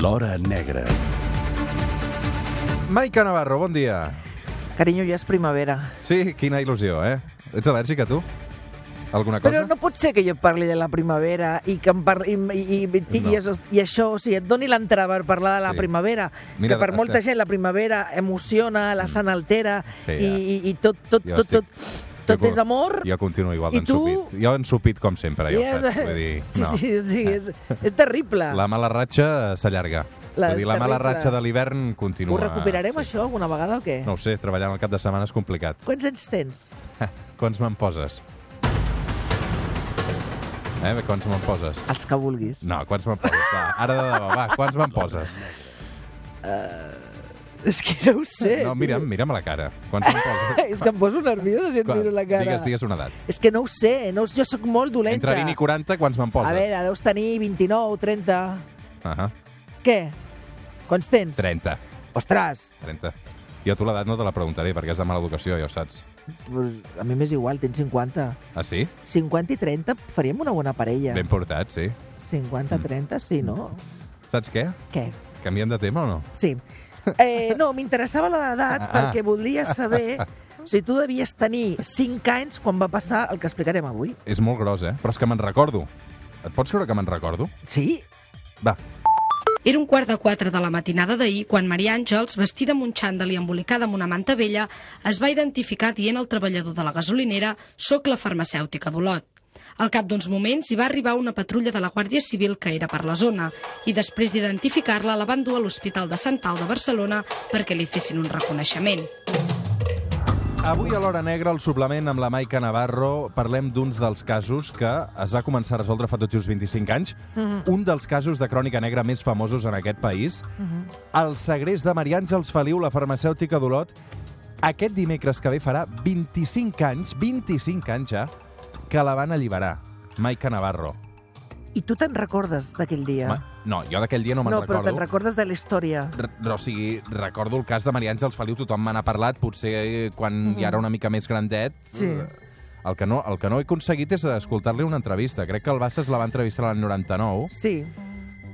L'Hora Negra. Maica Navarro, bon dia. Carinyo, ja és primavera. Sí, quina il·lusió, eh? Ets al·lèrgica, tu? Alguna cosa? Però no pot ser que jo parli de la primavera i que em parli, i, i, i, i, No. i, això, i això, o sigui, et doni l'entrada per parlar de la Sí. primavera. Mira, que per molta estem- gent la primavera emociona, la sana altera, Sí, i, ja. i, i tot, tot, Jo tot, estic- tot, tot Jo- és amor. Jo continuo igual I tu? d'ensupit. Jo ensupit com sempre, ja ho és- saps. Vull dir, sí, no. sí, sí, és, és terrible. La mala ratxa s'allarga. La- Vull dir, la mala ratxa de l'hivern continua. Ho recuperarem, sí. això, alguna vegada o què? No ho sé, treballant al cap de setmana és complicat. Quants anys tens? Quants me'n poses? Eh, quants me'n poses? Els que vulguis. No, quants me'n poses? Va, ara de debò, va, quants me'n poses? És que no ho sé. No, mira'm, mira'm a la cara. Quants me'n poses? és que em poso nerviosa si et Quan- miro la cara. Digues, digues una edat. És que no ho sé, no, jo sóc molt dolenta. Entre 20 i 40, quants me'n poses? A veure, deus tenir 29, 30... Uh Què? Quants tens? 30. Ostres! 30. Jo a tu l'edat no te la preguntaré, perquè és de mala educació, ja ho saps. Pues a mi m'és igual, tens 50. Ah, sí? 50 i 30 faríem una bona parella. Ben portat, sí. 50, 30, sí, no? Saps què? Què? Canviem de tema o no? Sí. Eh, no, m'interessava l'edat Ah. perquè volia saber si tu devies tenir 5 anys quan va passar el que explicarem avui. És molt gros, eh? Però és que me'n recordo. Et pots creure que me'n recordo? Sí? Va, Era un quart de quatre de la matinada d'ahir quan Maria Àngels, vestida amb un xandall i embolicada amb una manta vella, es va identificar dient al treballador de la gasolinera «Soc la farmacèutica d'Olot». Al cap d'uns moments hi va arribar una patrulla de la Guàrdia Civil que era per la zona i després d'identificar-la la van dur a l'Hospital de Sant Pau de Barcelona perquè li fessin un reconeixement. Avui a l'Hora Negra, el suplement amb la Maica Navarro, parlem d'uns dels casos que es va començar a resoldre fa tot just 25 anys. Un dels casos de crònica negra més famosos en aquest país. El segrest de Maria Àngels Feliu, la farmacèutica d'Olot. Aquest dimecres que ve farà 25 anys, 25 anys ja, que la van alliberar. Maica Navarro. I tu te'n recordes d'aquell dia? Ma... No, jo d'aquell dia no me'n no, però recordo. te'n recordes de la història. R o sigui, recordo el cas de Maria Àngels Feliu, tothom me n'ha parlat, potser eh, quan ja era una mica més grandet. Sí. Eh, El que, no, el que no he aconseguit és escoltar-li una entrevista. Crec que el Bassas la va entrevistar l'any 99, Sí.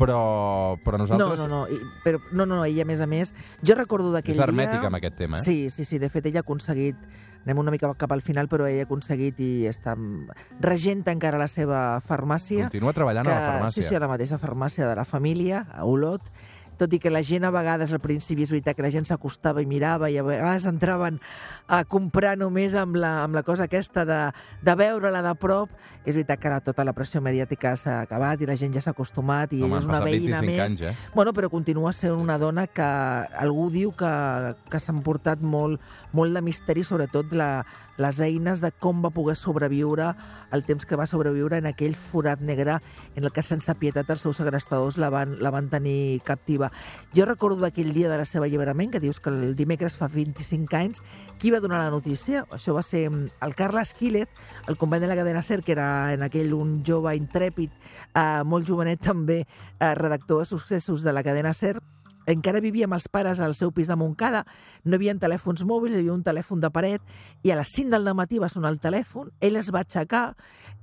Però, però No, nosaltres... no, no, i, però, no, no, ella, a més a més, jo recordo d'aquell És dia... hermètica amb aquest tema, eh? Sí, sí, sí, de fet ella ha aconseguit, anem una mica cap al final, però ella ha aconseguit i està regenta encara la seva farmàcia. Continua treballant a la farmàcia. Sí, sí, a la mateixa farmàcia de la família, a Olot, tot i que la gent a vegades al principi és veritat que la gent s'acostava i mirava i a vegades entraven a comprar només amb la, amb la cosa aquesta de, de veure-la de prop. És veritat que ara tota la pressió mediàtica s'ha acabat i la gent ja s'ha acostumat i Home, és una veïna 25 més. anys, eh? Bueno, però continua sent una dona que algú diu que, que s'han portat molt, molt de misteri, sobretot la, les eines de com va poder sobreviure el temps que va sobreviure en aquell forat negre en el que sense pietat els seus segrestadors la van, la van tenir captiva. Jo recordo d'aquell dia de la seva alliberament, que dius que el dimecres fa 25 anys, qui va donar la notícia? Això va ser mm, el Carles Quílez, el company de la cadena SER, que era en aquell un jove intrèpid, eh, molt jovenet també, eh, redactor de successos de la cadena SER, encara vivia amb els pares al seu pis de Montcada, no hi havia telèfons mòbils, hi havia un telèfon de paret, i a les 5 del matí va sonar el telèfon, ell es va aixecar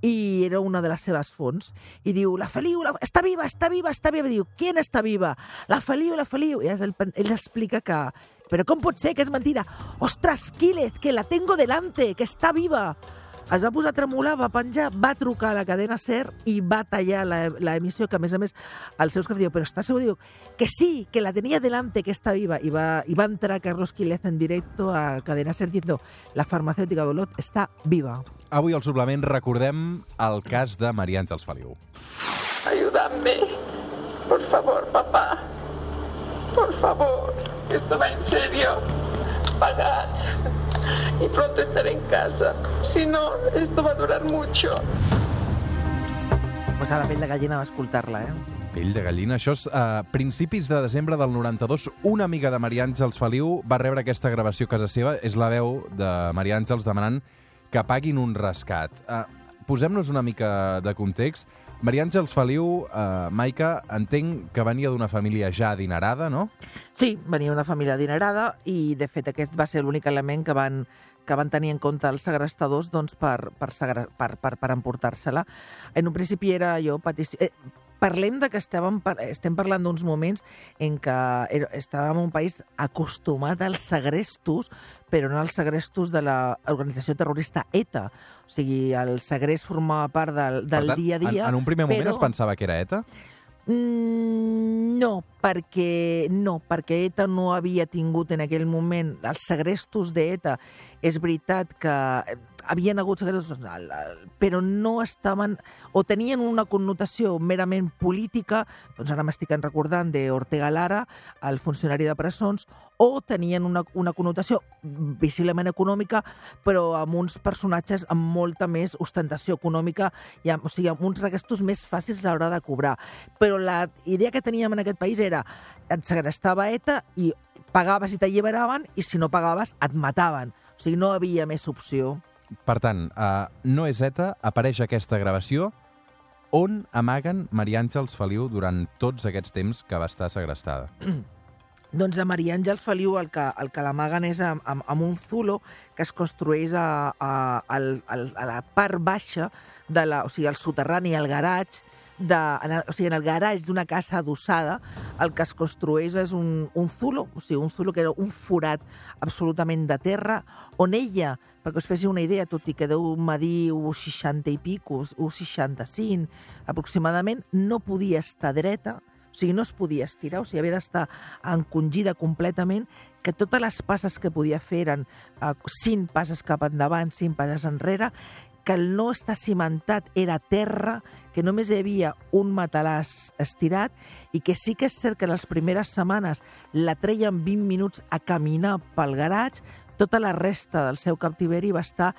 i era una de les seves fonts. I diu, la Feliu, la... està viva, està viva, està viva. I diu, qui està viva? La Feliu, la Feliu. I ell, explica que... Però com pot ser que és mentira? Ostres, Quílez, que la tengo delante, que està viva. Es va posar a tremolar, va penjar, va trucar a la cadena SER i va tallar la- l'emissió, que a més a més els seus creus diu, però està segur? Diu, que sí, que la tenia delante, que està viva. I va, i va entrar Carlos Quílez en directo a cadena SER diciendo, la farmacèutica d'Olot està viva. Avui al suplement recordem el cas de Maria Àngels Feliu. Ayúdame. Por favor, papá. Por favor. Esto va en serio. Pagad. Y pronto estaré en casa. Si no, esto va a durar mucho. Pues a la pell de gallina va escoltar-la, eh? Pell de gallina. Això és a principis de desembre del 92. Una amiga de Maria Àngels Feliu va rebre aquesta gravació a casa seva. És la veu de Maria Àngels demanant que paguin un rescat. Uh, Posem-nos una mica de context. Maria Àngels Feliu, uh, Maica, entenc que venia d'una família ja adinerada, no? Sí, venia una família adinerada i, de fet, aquest va ser l'únic element que van, que van tenir en compte els segrestadors doncs, per, per, per, per, per emportar-se-la. En un principi era jo petició... Eh, parlem de que estàvem, estem parlant d'uns moments en què era- estàvem un país acostumat als segrestos, però no als segrestos de l'organització terrorista ETA. O sigui, el segrest formava part del, del tant, dia a dia. En, en un primer moment però... es pensava que era ETA? Mm, no, perquè no, perquè ETA no havia tingut en aquell moment els segrestos d'ETA. És veritat que eh, havien hagut al- però no estaven o tenien una connotació merament política, doncs ara m'estic recordant de Ortega Lara, el funcionari de presons, o tenien una, una connotació visiblement econòmica, però amb uns personatges amb molta més ostentació econòmica, i amb, o sigui, amb uns regastos més fàcils a l'hora de cobrar. Però la idea que teníem en aquest país era et segrestava ETA i pagaves i t'alliberaven i si no pagaves et mataven. O sigui, no havia més opció. Per tant, uh, no és ETA, apareix aquesta gravació on amaguen Maria Àngels Feliu durant tots aquests temps que va estar segrestada. Doncs a Maria Àngels Feliu el que, el que l'amaguen és amb, amb, amb un zulo que es construeix a, a, al- al- a la part baixa, de la, o sigui, al soterrani, al garatge, de, en el, o sigui, en el garatge d'una casa adossada, el que es construeix és un, un zulo, o sigui, un zulo que era un forat absolutament de terra, on ella, perquè us féssiu una idea, tot i que deu medir 1,60 i pico, 1,65 aproximadament, no podia estar dreta, o sigui, no es podia estirar, o sigui, havia d'estar encongida completament, que totes les passes que podia fer eren eh, cinc passes cap endavant, cinc passes enrere, que el no estar cimentat era terra, que només hi havia un matalàs estirat i que sí que és cert que les primeres setmanes la treien 20 minuts a caminar pel garatge, tota la resta del seu captiveri va estar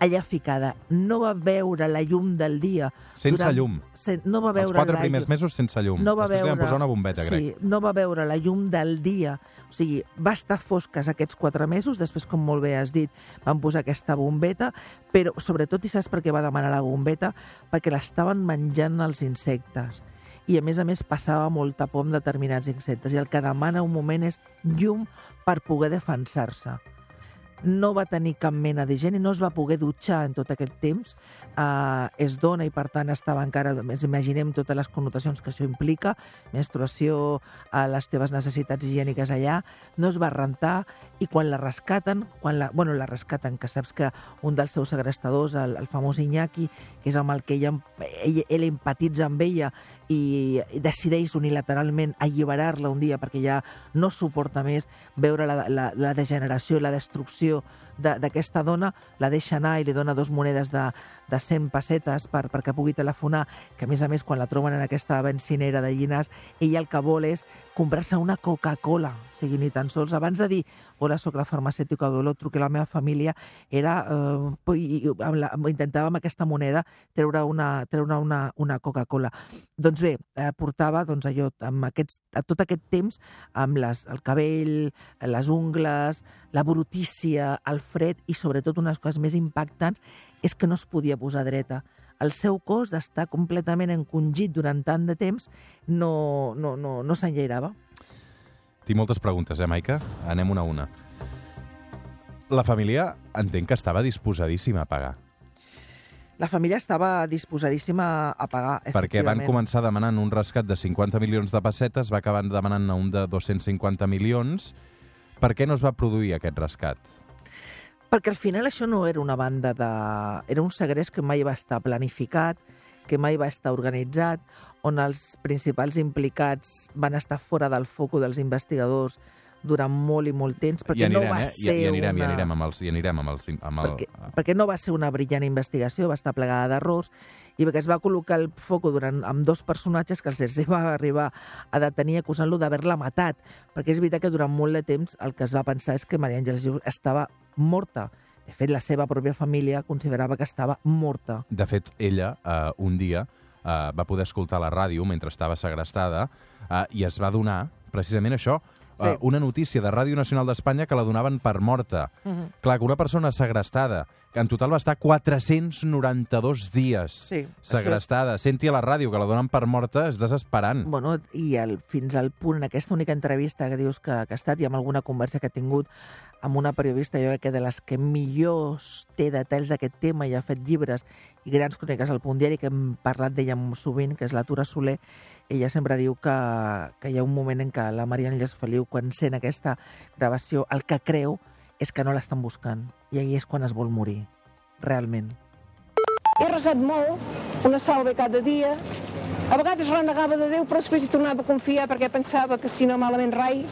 allà ficada. No va veure la llum del dia. Sense llum. Se, no va Els veure quatre la primers llum mesos sense llum. no va Després li veure... van posar una bombeta, crec. Sí, no va veure la llum del dia. O sigui, va estar fosques aquests quatre mesos, després, com molt bé has dit, van posar aquesta bombeta, però sobretot, i saps per què va demanar la bombeta? Perquè l'estaven menjant els insectes. I, a més a més, passava molta por amb determinats insectes. I el que demana un moment és llum per poder defensar-se no va tenir cap mena d'higiene, no es va poder dutxar en tot aquest temps, uh, és dona i per tant estava encara, ens imaginem totes les connotacions que això implica, menstruació, uh, les teves necessitats higièniques allà, no es va rentar i quan la rescaten, quan la, bueno, la rescaten, que saps que un dels seus segrestadors, el, el famós Iñaki, que és amb el que ella, ell, ell empatitza amb ella i, decideix unilateralment alliberar-la un dia perquè ja no suporta més veure la, la, la degeneració i la destrucció de- d'aquesta dona, la deixa anar i li dona dos monedes de, de 100 pessetes per, perquè pugui telefonar, que a més a més quan la troben en aquesta bencinera de Llinars, ella el que vol és comprar-se una Coca-Cola. O sigui, ni tan sols abans de dir hola, sóc la farmacèutica Dolor, truque la meva família, era, eh, i, amb la, intentava amb aquesta moneda treure una, treure una, una Coca-Cola. Doncs bé, eh, portava doncs, allò, amb aquests, tot aquest temps amb les, el cabell, les ungles, la brutícia, el fred i sobretot unes coses més impactants és que no es podia posar dreta. El seu cos d'estar completament encongit durant tant de temps no, no, no, no s'enllairava. Tinc moltes preguntes, eh, Maica? Anem una a una. La família entenc que estava disposadíssima a pagar, La família estava disposadíssima a pagar, perquè van començar demanant un rescat de 50 milions de pessetes, va acabar demanant un de 250 milions. Per què no es va produir aquest rescat? Perquè al final això no era una banda de... Era un segrest que mai va estar planificat, que mai va estar organitzat, on els principals implicats van estar fora del foco dels investigadors durant molt i molt temps, perquè anirem, no va eh? ser I, i anirem, una... i anirem amb els... I anirem amb els, amb el, perquè, perquè no va ser una brillant investigació, va estar plegada d'errors, i perquè es va col·locar el foco durant, amb dos personatges que els es va arribar a detenir acusant-lo d'haver-la matat, perquè és veritat que durant molt de temps el que es va pensar és que Maria Àngels estava morta. De fet, la seva pròpia família considerava que estava morta. De fet, ella, eh, un dia, eh, va poder escoltar la ràdio mentre estava segrestada eh, i es va donar, precisament això, Sí. eh, una notícia de Ràdio Nacional d'Espanya que la donaven per morta. Uh -huh. Clar, que una persona segrestada, que en total va estar 492 dies Sí, segrestada, senti a la ràdio que la donen per morta, és desesperant. Bueno, i el, fins al punt, en aquesta única entrevista que dius que, que ha estat i amb alguna conversa que ha tingut, amb una periodista, jo crec que de les que millor té detalls d'aquest tema i ha fet llibres i grans cròniques al punt diari, que hem parlat d'ella sovint, que és la Tura Soler, ella sempre diu que, que hi ha un moment en què la Mariana Llés Feliu, quan sent aquesta gravació, el que creu és que no l'estan buscant. I ahir és quan es vol morir, realment. He resat molt, una salve cada dia. A vegades renegava de Déu, però després hi tornava a confiar perquè pensava que si no malament rai.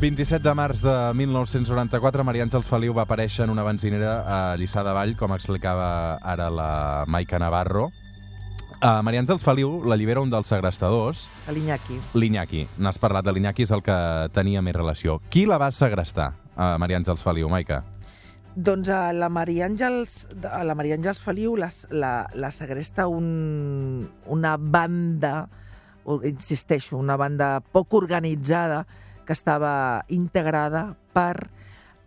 27 de març de 1994, Maria Àngels Feliu va aparèixer en una benzinera a Lliçà de Vall, com explicava ara la Maica Navarro. Uh, Maria Àngels Feliu l'allibera un dels segrestadors, L'Iñaki. l'Iñaki. N'has parlat de l'Iñaki, és el que tenia més relació. Qui la va segrestar, a Maria Àngels Feliu, Maica? Doncs a la Maria Àngels, a la Maria Àngels Feliu les, la, la segresta un, una banda, o- insisteixo, una banda poc organitzada que estava integrada per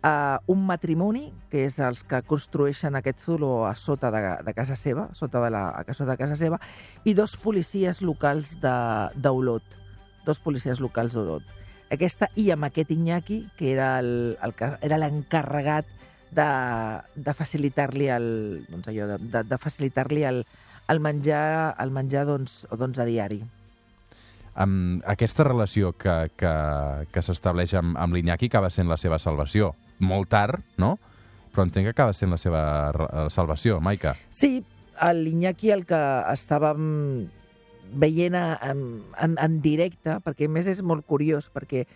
uh, un matrimoni, que és els que construeixen aquest zulo a sota de, de casa seva, sota de la, a sota de casa seva, i dos policies locals d'Olot. Dos policies locals d'Olot. Aquesta i amb aquest Iñaki, que era l'encarregat de, de facilitar-li el, doncs allò, de, de, de facilitar-li el, el menjar, el menjar doncs, doncs a diari. Amb aquesta relació que, que, que s'estableix amb, amb l'Iñaki acaba sent la seva salvació. Molt tard, no? Però entenc que acaba sent la seva re- salvació, Maica. Sí, l'Iñaki el que estàvem veient en, en, en directe, perquè més és molt curiós, perquè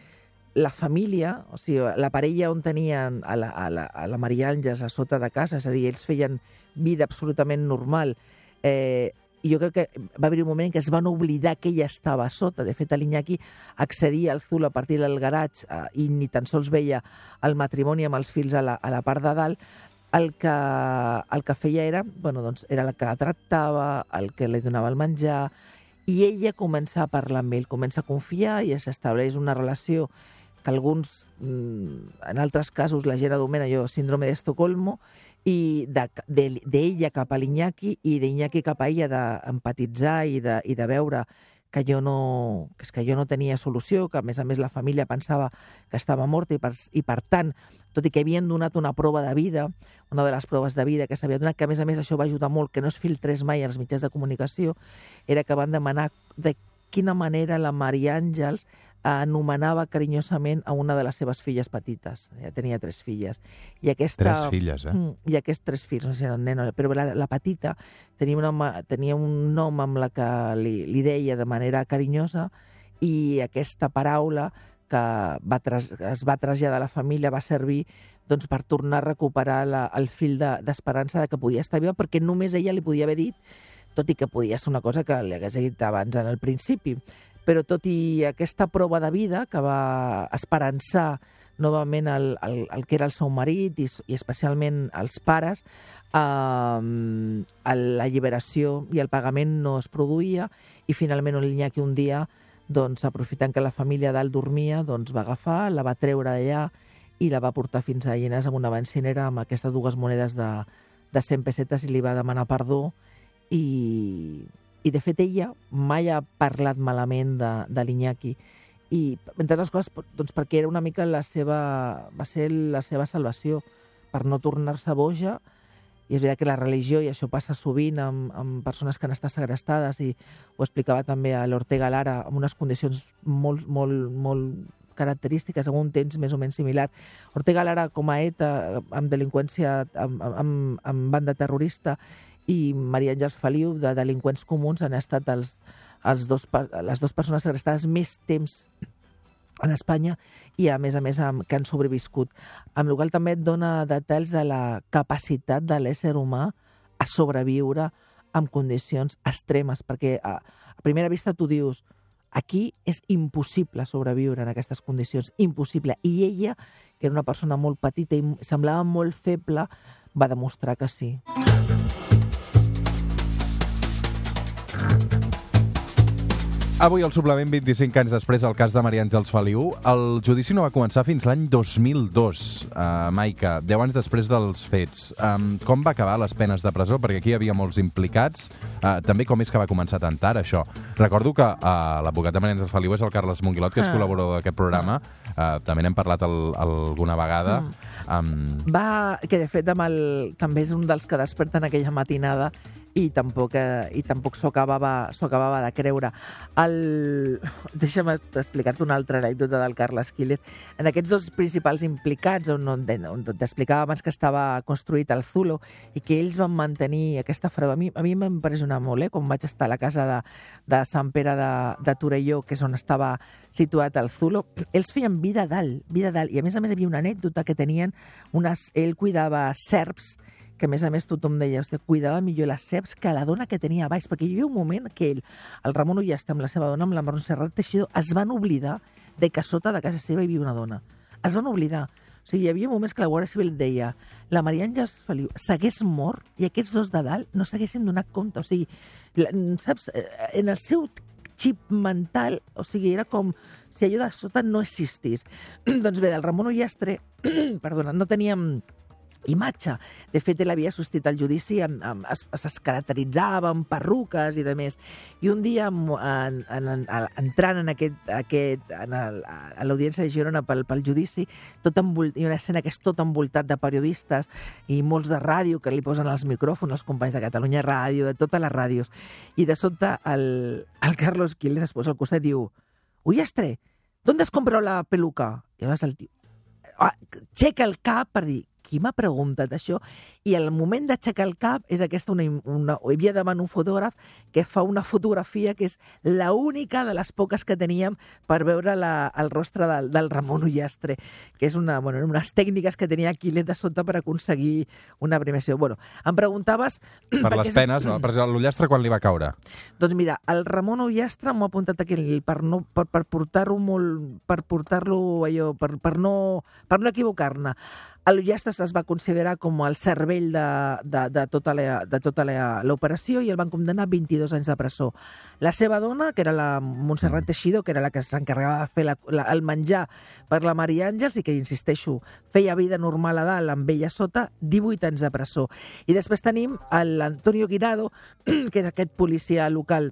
la família, o sigui, la parella on tenien a la, a la, a la Maria Àngels a sota de casa, és a dir, ells feien vida absolutament normal, eh, i jo crec que va haver un moment en què es van oblidar que ella estava sota. De fet, l'Iñaki accedia al Zul a partir del garatge eh, i ni tan sols veia el matrimoni amb els fills a la, a la part de dalt, el que, el que feia era, bueno, doncs, era el que la tractava, el que li donava el menjar, i ella comença a parlar amb ell, comença a confiar i s'estableix una relació que alguns, mm, en altres casos, la gent anomena allò síndrome d'Estocolmo, i d'ella de, d'ella cap a l'Iñaki i d'Iñaki cap a ella d'empatitzar i, de, i de veure que jo no, que és que jo no tenia solució, que a més a més la família pensava que estava morta i per, i per tant, tot i que havien donat una prova de vida, una de les proves de vida que s'havia donat, que a més a més això va ajudar molt, que no es filtrés mai als mitjans de comunicació, era que van demanar de quina manera la Maria Àngels anomenava carinyosament a una de les seves filles petites. Ja tenia tres filles. I aquesta, Tres filles, eh? Mm, I aquests tres fills, no sé si eren nen o... Però la, la petita tenia, una, tenia un nom amb la que li, li deia de manera carinyosa i aquesta paraula que va tras, es va traslladar a la família va servir doncs, per tornar a recuperar la, el fil de- d'esperança de, de que podia estar viva, perquè només ella li podia haver dit, tot i que podia ser una cosa que li hagués dit abans en el principi, però tot i aquesta prova de vida que va esperançar novament el, el, el que era el seu marit i, i especialment els pares, eh, l'alliberació i el pagament no es produïa i finalment l'Iñaki un dia, doncs, aprofitant que la família dalt dormia, doncs, va agafar, la va treure d'allà i la va portar fins a Llinars amb una bencinera amb aquestes dues monedes de, de 100 pessetes i li va demanar perdó i, i de fet ella mai ha parlat malament de, de l'Iñaki i entre altres coses doncs perquè era una mica la seva, va ser la seva salvació per no tornar-se boja i és veritat que la religió, i això passa sovint amb, amb persones que han estat segrestades i ho explicava també a l'Ortega Lara amb unes condicions molt, molt, molt característiques, en un temps més o menys similar. Ortega Lara com a ETA, amb delinqüència, amb, amb, amb banda terrorista, i Maria Àngels Feliu, de delinqüents comuns, han estat els, els dos, les dues persones segrestades més temps en Espanya i, a més a més, amb, que han sobreviscut. Amb la qual també et dona detalls de la capacitat de l'ésser humà a sobreviure en condicions extremes, perquè a, a primera vista tu dius aquí és impossible sobreviure en aquestes condicions, impossible. I ella, que era una persona molt petita i semblava molt feble, va demostrar que sí. Avui, al suplement 25 anys després del cas de Maria Àngels Feliu, el judici no va començar fins l'any 2002. Uh, Maica, 10 anys després dels fets. Um, com va acabar les penes de presó? Perquè aquí hi havia molts implicats. Uh, també com és que va començar tan tard, això? Recordo que uh, l'advocat de Maria Àngels Feliu és el Carles Monguilot, que és Ah. col·laborador d'aquest programa. Uh, també n'hem parlat el, alguna vegada. Um, Va, que de fet amb el, també és un dels que desperten aquella matinada i tampoc, eh, i tampoc s'ho acabava, acabava de creure. El... Deixa'm explicar-te una altra anècdota del Carles Quílez. En aquests dos principals implicats, on, on, on t'explicava abans que estava construït el Zulo i que ells van mantenir aquesta fredor. A mi, a mi m'ha impressionat molt, eh? quan vaig estar a la casa de, de Sant Pere de, de Torelló, que és on estava situat el Zulo, ells feien vida dalt, vida dalt. I a més a més hi havia una anècdota que tenien unes... Ell cuidava serps que a més a més tothom deia, hosti, cuidava millor les ceps que la dona que tenia a baix, perquè hi havia un moment que ell, el Ramon Ullasta amb la seva dona, amb la Montserrat Teixidor, es van oblidar de que sota de casa seva hi havia una dona. Es van oblidar. O sigui, hi havia moments que la Guàrdia Civil deia la Maria Àngels Feliu s'hagués mort i aquests dos de dalt no s'haguessin donat compte. O sigui, la, saps, Eh, en el seu xip mental, o sigui, era com si allò de sota no existís. doncs bé, del Ramon Ullastre, perdona, no teníem imatge. De fet, ell havia assistit al judici, amb, amb, es, es caracteritzava amb perruques i de més. I un dia, en, en, en, en, entrant en aquest, aquest en el, a l'audiència de Girona pel, pel judici, tot envol, hi ha una escena que és tot envoltat de periodistes i molts de ràdio que li posen els micròfons, els companys de Catalunya Ràdio, de totes les ràdios. I de sobte el, el Carlos Quil després al costat diu Ullastre, ¿dónde has comprado la peluca? I llavors el tio ah, aixeca el cap per dir qui m'ha preguntat això? I el moment d'aixecar el cap és aquesta una, una, hi havia davant un fotògraf que fa una fotografia que és la única de les poques que teníem per veure la, el rostre del, del Ramon Ullastre, que és una, bueno, unes tècniques que tenia Quilet de sota per aconseguir una premiació. Bueno, em preguntaves... per les és- penes, per exemple, l'ullastre quan li va caure? doncs mira, el Ramon Ullastre m'ho ha apuntat aquí per, no, per, per portar-ho molt... per portar-lo allò, per, per no, per no equivocar-ne. L'Ullastre es va considerar com el cervell de, de, de tota la- de tota la- l'operació i el van condemnar a 22 anys de presó. La seva dona, que era la Montserrat Teixidor, que era la que s'encarregava de fer la, la, el menjar per la Maria Àngels i que, insisteixo, feia vida normal a dalt amb ella sota, 18 anys de presó. I després tenim l'Antonio Guirado, que és aquest policia local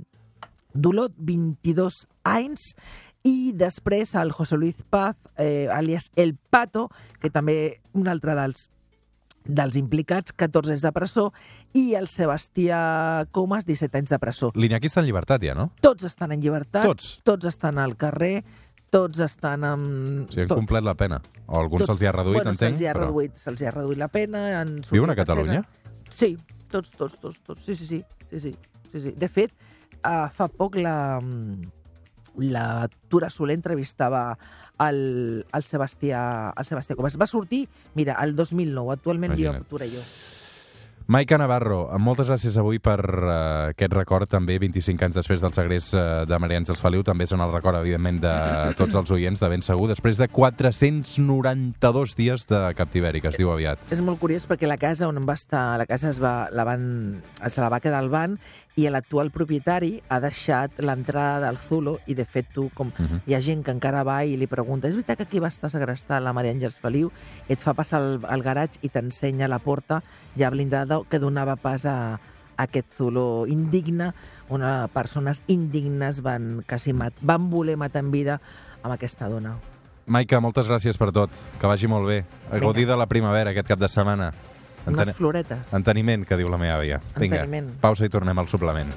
d'Olot, 22 anys, i després el José Luis Paz, eh, alias El Pato, que també un altre dels dels implicats, 14 anys de presó, i el Sebastià Comas, 17 anys de presó. L'Iñaki està en llibertat ja, no? Tots estan en llibertat, Tots? tots estan al carrer, tots estan amb... O sigui, han tots. complert la pena. O alguns se'ls hi ha reduït, bueno, entenc. Se'ls hi, ha però- reduït, hi ha reduït la pena. Han Viuen a Catalunya? escena. Sí, tots, tots, tots, tots. Sí, sí, sí. sí, sí, sí, sí. De fet, uh, fa poc la, la Tura Soler entrevistava el, el, Sebastià, el Sebastià Comas. Va sortir, mira, el 2009. Actualment viu a Imagina't. Torelló. Maica Navarro, moltes gràcies avui per uh, aquest record, també 25 anys després del segrest uh, de Maria Àngels Feliu, també són el record, evidentment, de tots els oients, de ben segur, després de 492 dies de captiveri, que es diu aviat. És molt curiós perquè la casa on va estar, la casa es va, la van, se la va quedar al van i l'actual propietari ha deixat l'entrada del Zulo i de fet tu, com Mhm. hi ha gent que encara va i li pregunta és veritat que aquí va estar segrestar la Maria Àngels Feliu? Et fa passar al, al garatge i t'ensenya la porta ja blindada que donava pas a, a aquest Zulo indigne, on persones indignes van, quasi mat, van voler matar en vida amb aquesta dona. Maica, moltes gràcies per tot, que vagi molt bé. A gaudir de la primavera aquest cap de setmana. Unes floretes. Enteniment, que diu la meva àvia. Vinga, Enteniment. pausa i tornem al suplement.